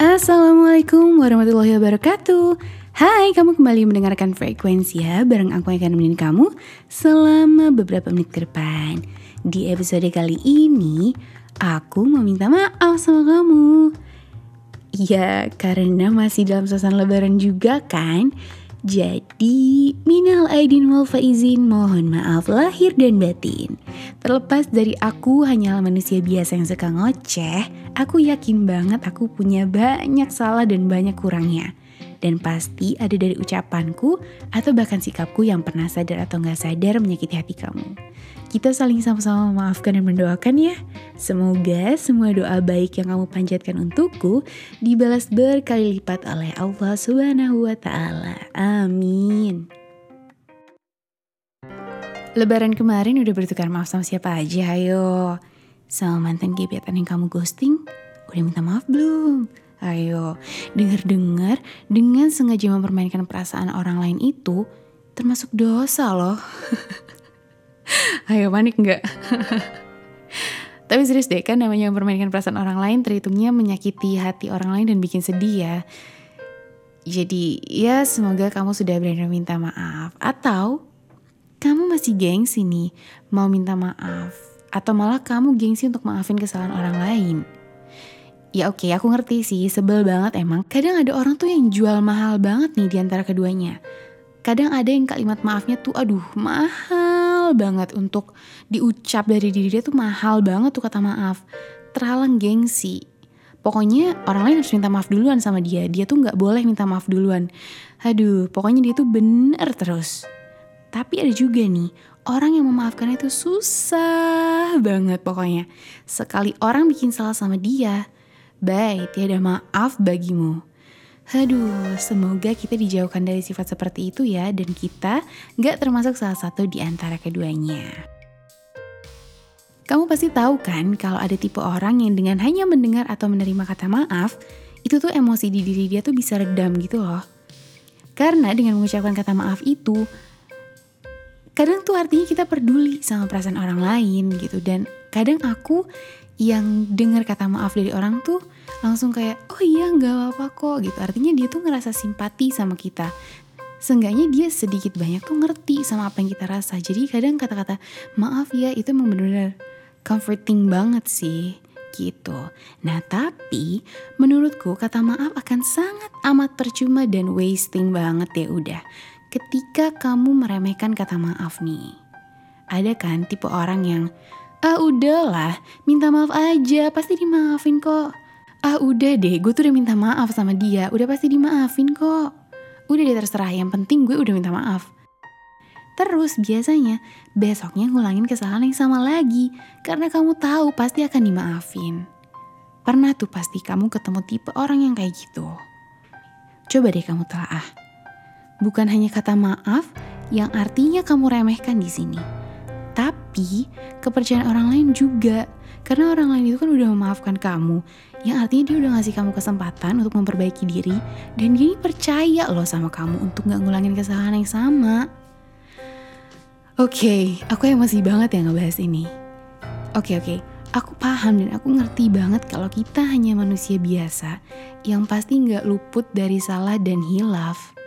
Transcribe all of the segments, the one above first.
Assalamualaikum warahmatullahi wabarakatuh. Hai, kamu kembali mendengarkan Frekuensi ya Bareng aku yang akan nemenin kamu selama beberapa menit ke depan. Di episode kali ini, aku mau minta maaf sama kamu. Ya, karena masih dalam suasana lebaran juga kan? Jadi, minal aidin wal faizin, mohon maaf lahir dan batin. Terlepas dari aku hanyalah manusia biasa yang suka ngoceh, aku yakin banget aku punya banyak salah dan banyak kurangnya. Dan pasti ada dari ucapanku atau bahkan sikapku yang pernah sadar atau nggak sadar menyakiti hati kamu. Kita saling sama-sama memaafkan dan mendoakan ya. Semoga semua doa baik yang kamu panjatkan untukku dibalas berkali lipat oleh Allah Subhanahu wa taala. Amin. Lebaran kemarin udah bertukar maaf sama siapa aja, ayo. Sama mantan gebetan yang kamu ghosting, udah minta maaf belum? Ayo, dengar-dengar dengan sengaja mempermainkan perasaan orang lain itu termasuk dosa loh. Ayo panik nggak? Tapi serius deh kan namanya mempermainkan perasaan orang lain terhitungnya menyakiti hati orang lain dan bikin sedih ya. Jadi ya semoga kamu sudah berani minta maaf atau masih gengsi nih mau minta maaf atau malah kamu gengsi untuk maafin kesalahan orang lain. Ya oke, okay, aku ngerti sih, sebel banget emang. Kadang ada orang tuh yang jual mahal banget nih di antara keduanya. Kadang ada yang kalimat maafnya tuh aduh mahal banget untuk diucap dari diri dia tuh mahal banget tuh kata maaf. Terhalang gengsi. Pokoknya orang lain harus minta maaf duluan sama dia. Dia tuh nggak boleh minta maaf duluan. Aduh, pokoknya dia tuh bener terus. Tapi ada juga nih, orang yang memaafkan itu susah banget pokoknya. Sekali orang bikin salah sama dia, baik tiada maaf bagimu. Aduh, semoga kita dijauhkan dari sifat seperti itu ya dan kita gak termasuk salah satu di antara keduanya. Kamu pasti tahu kan kalau ada tipe orang yang dengan hanya mendengar atau menerima kata maaf, itu tuh emosi di diri dia tuh bisa redam gitu loh. Karena dengan mengucapkan kata maaf itu, kadang tuh artinya kita peduli sama perasaan orang lain gitu. Dan kadang aku yang dengar kata maaf dari orang tuh langsung kayak oh iya nggak apa-apa kok gitu. Artinya dia tuh ngerasa simpati sama kita. Seenggaknya dia sedikit banyak tuh ngerti sama apa yang kita rasa. Jadi kadang kata-kata maaf ya itu emang bener-bener comforting banget sih gitu. Nah tapi menurutku kata maaf akan sangat amat percuma dan wasting banget ya udah Ketika kamu meremehkan kata maaf nih Ada kan tipe orang yang Ah udahlah minta maaf aja pasti dimaafin kok ah udah deh gue tuh udah minta maaf sama dia udah pasti dimaafin kok udah deh terserah yang penting gue udah minta maaf Terus biasanya besoknya ngulangin kesalahan yang sama lagi karena kamu tahu pasti akan dimaafin. Pernah tuh pasti kamu ketemu tipe orang yang kayak gitu. Coba deh kamu telaah. Bukan hanya kata maaf yang artinya kamu remehkan di sini, tapi kepercayaan orang lain juga. Karena orang lain itu kan udah memaafkan kamu, yang artinya dia udah ngasih kamu kesempatan untuk memperbaiki diri dan dia percaya loh sama kamu untuk gak ngulangin kesalahan yang sama. Oke, okay, aku emosi banget ya ngebahas ini. Oke okay, oke, okay. aku paham dan aku ngerti banget kalau kita hanya manusia biasa yang pasti nggak luput dari salah dan hilaf.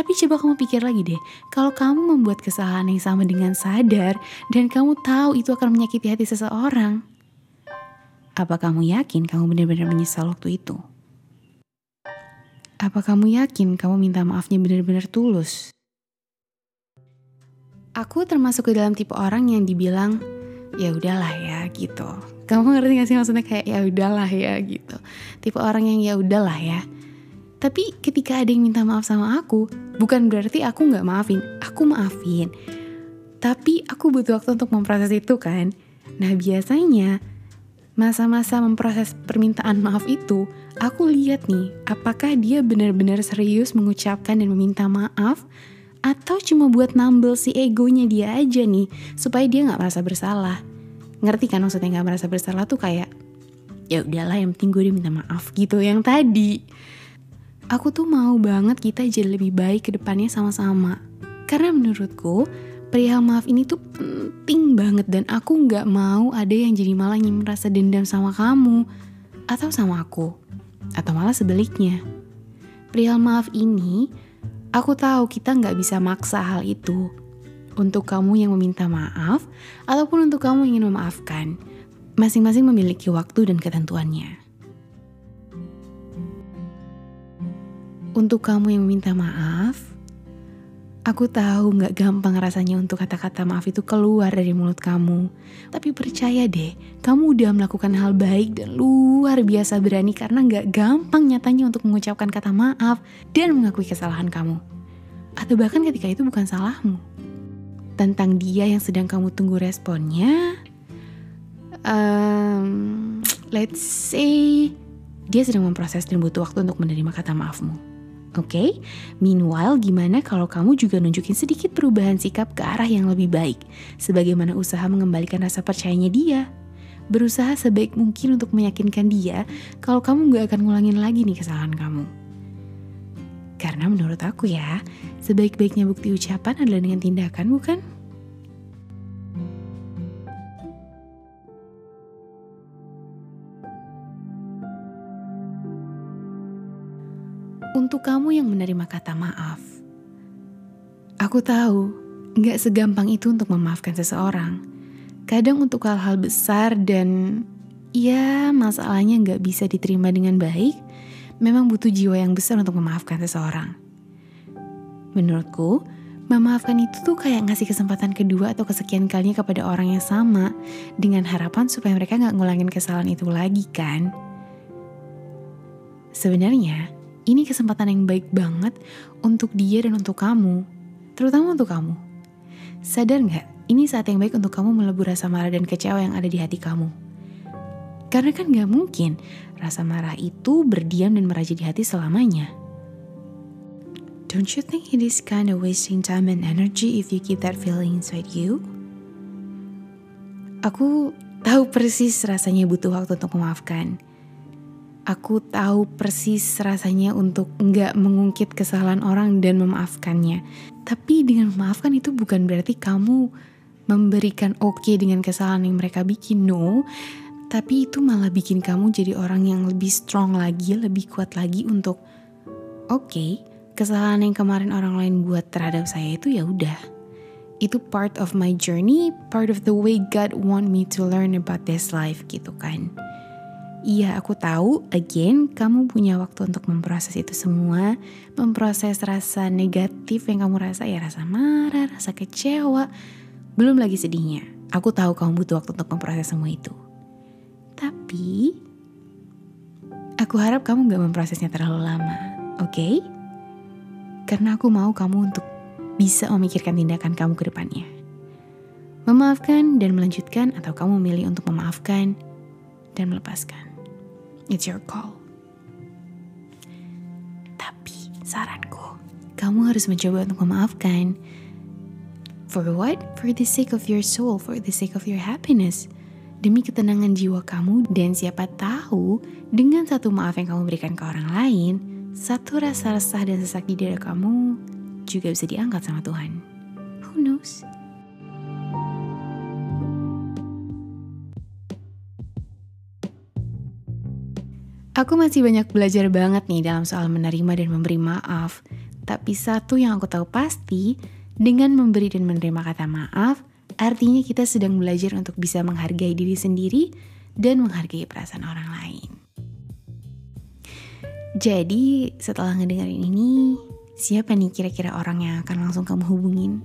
Tapi coba kamu pikir lagi deh, kalau kamu membuat kesalahan yang sama dengan sadar dan kamu tahu itu akan menyakiti hati seseorang, apa kamu yakin kamu benar-benar menyesal waktu itu? Apa kamu yakin kamu minta maafnya benar-benar tulus? Aku termasuk ke dalam tipe orang yang dibilang ya udahlah ya gitu. Kamu ngerti gak sih maksudnya kayak ya udahlah ya gitu. Tipe orang yang ya udahlah ya. Tapi ketika ada yang minta maaf sama aku, bukan berarti aku nggak maafin, aku maafin. Tapi aku butuh waktu untuk memproses itu kan. Nah biasanya masa-masa memproses permintaan maaf itu, aku lihat nih, apakah dia benar-benar serius mengucapkan dan meminta maaf, atau cuma buat nambel si egonya dia aja nih, supaya dia nggak merasa bersalah. Ngerti kan maksudnya nggak merasa bersalah tuh kayak, ya udahlah yang penting gue diminta maaf gitu yang tadi. Aku tuh mau banget kita jadi lebih baik ke depannya sama-sama. Karena menurutku, perihal maaf ini tuh penting banget dan aku nggak mau ada yang jadi malah yang merasa dendam sama kamu atau sama aku. Atau malah sebaliknya. Perihal maaf ini, aku tahu kita nggak bisa maksa hal itu. Untuk kamu yang meminta maaf, ataupun untuk kamu yang ingin memaafkan, masing-masing memiliki waktu dan ketentuannya. Untuk kamu yang meminta maaf, aku tahu gak gampang rasanya untuk kata-kata maaf itu keluar dari mulut kamu. Tapi percaya deh, kamu udah melakukan hal baik dan luar biasa berani karena gak gampang nyatanya untuk mengucapkan kata maaf dan mengakui kesalahan kamu. Atau bahkan ketika itu bukan salahmu. Tentang dia yang sedang kamu tunggu responnya, um, let's say dia sedang memproses dan butuh waktu untuk menerima kata maafmu. Oke, okay? meanwhile gimana kalau kamu juga nunjukin sedikit perubahan sikap ke arah yang lebih baik, sebagaimana usaha mengembalikan rasa percayanya dia. Berusaha sebaik mungkin untuk meyakinkan dia kalau kamu gak akan ngulangin lagi nih kesalahan kamu. Karena menurut aku ya, sebaik-baiknya bukti ucapan adalah dengan tindakan, bukan? Untuk kamu yang menerima kata maaf, aku tahu gak segampang itu untuk memaafkan seseorang. Kadang untuk hal-hal besar dan ya masalahnya gak bisa diterima dengan baik, memang butuh jiwa yang besar untuk memaafkan seseorang. Menurutku, memaafkan itu tuh kayak ngasih kesempatan kedua atau kesekian kalinya kepada orang yang sama dengan harapan supaya mereka gak ngulangin kesalahan itu lagi kan. Sebenarnya, ini kesempatan yang baik banget untuk dia dan untuk kamu. Terutama untuk kamu. Sadar nggak? Ini saat yang baik untuk kamu melebur rasa marah dan kecewa yang ada di hati kamu. Karena kan nggak mungkin rasa marah itu berdiam dan meraja di hati selamanya. Don't you think it is kind of wasting time and energy if you keep that feeling inside you? Aku tahu persis rasanya butuh waktu untuk memaafkan Aku tahu persis rasanya untuk nggak mengungkit kesalahan orang dan memaafkannya. Tapi dengan memaafkan itu bukan berarti kamu memberikan oke okay dengan kesalahan yang mereka bikin. No, tapi itu malah bikin kamu jadi orang yang lebih strong lagi, lebih kuat lagi untuk oke, okay, kesalahan yang kemarin orang lain buat terhadap saya itu ya udah. Itu part of my journey, part of the way God want me to learn about this life gitu kan. Iya, aku tahu. Again, kamu punya waktu untuk memproses itu semua, memproses rasa negatif yang kamu rasa, ya rasa marah, rasa kecewa, belum lagi sedihnya. Aku tahu kamu butuh waktu untuk memproses semua itu. Tapi, aku harap kamu gak memprosesnya terlalu lama, oke? Okay? Karena aku mau kamu untuk bisa memikirkan tindakan kamu ke depannya. Memaafkan dan melanjutkan atau kamu memilih untuk memaafkan dan melepaskan. It's your call. Tapi saranku, kamu harus mencoba untuk memaafkan. For what? For the sake of your soul, for the sake of your happiness. Demi ketenangan jiwa kamu dan siapa tahu dengan satu maaf yang kamu berikan ke orang lain, satu rasa resah dan sesak di dada kamu juga bisa diangkat sama Tuhan. Who knows? Aku masih banyak belajar banget nih dalam soal menerima dan memberi maaf. Tapi satu yang aku tahu pasti, dengan memberi dan menerima kata maaf, artinya kita sedang belajar untuk bisa menghargai diri sendiri dan menghargai perasaan orang lain. Jadi, setelah ngedengerin ini, siapa nih kira-kira orang yang akan langsung kamu hubungin?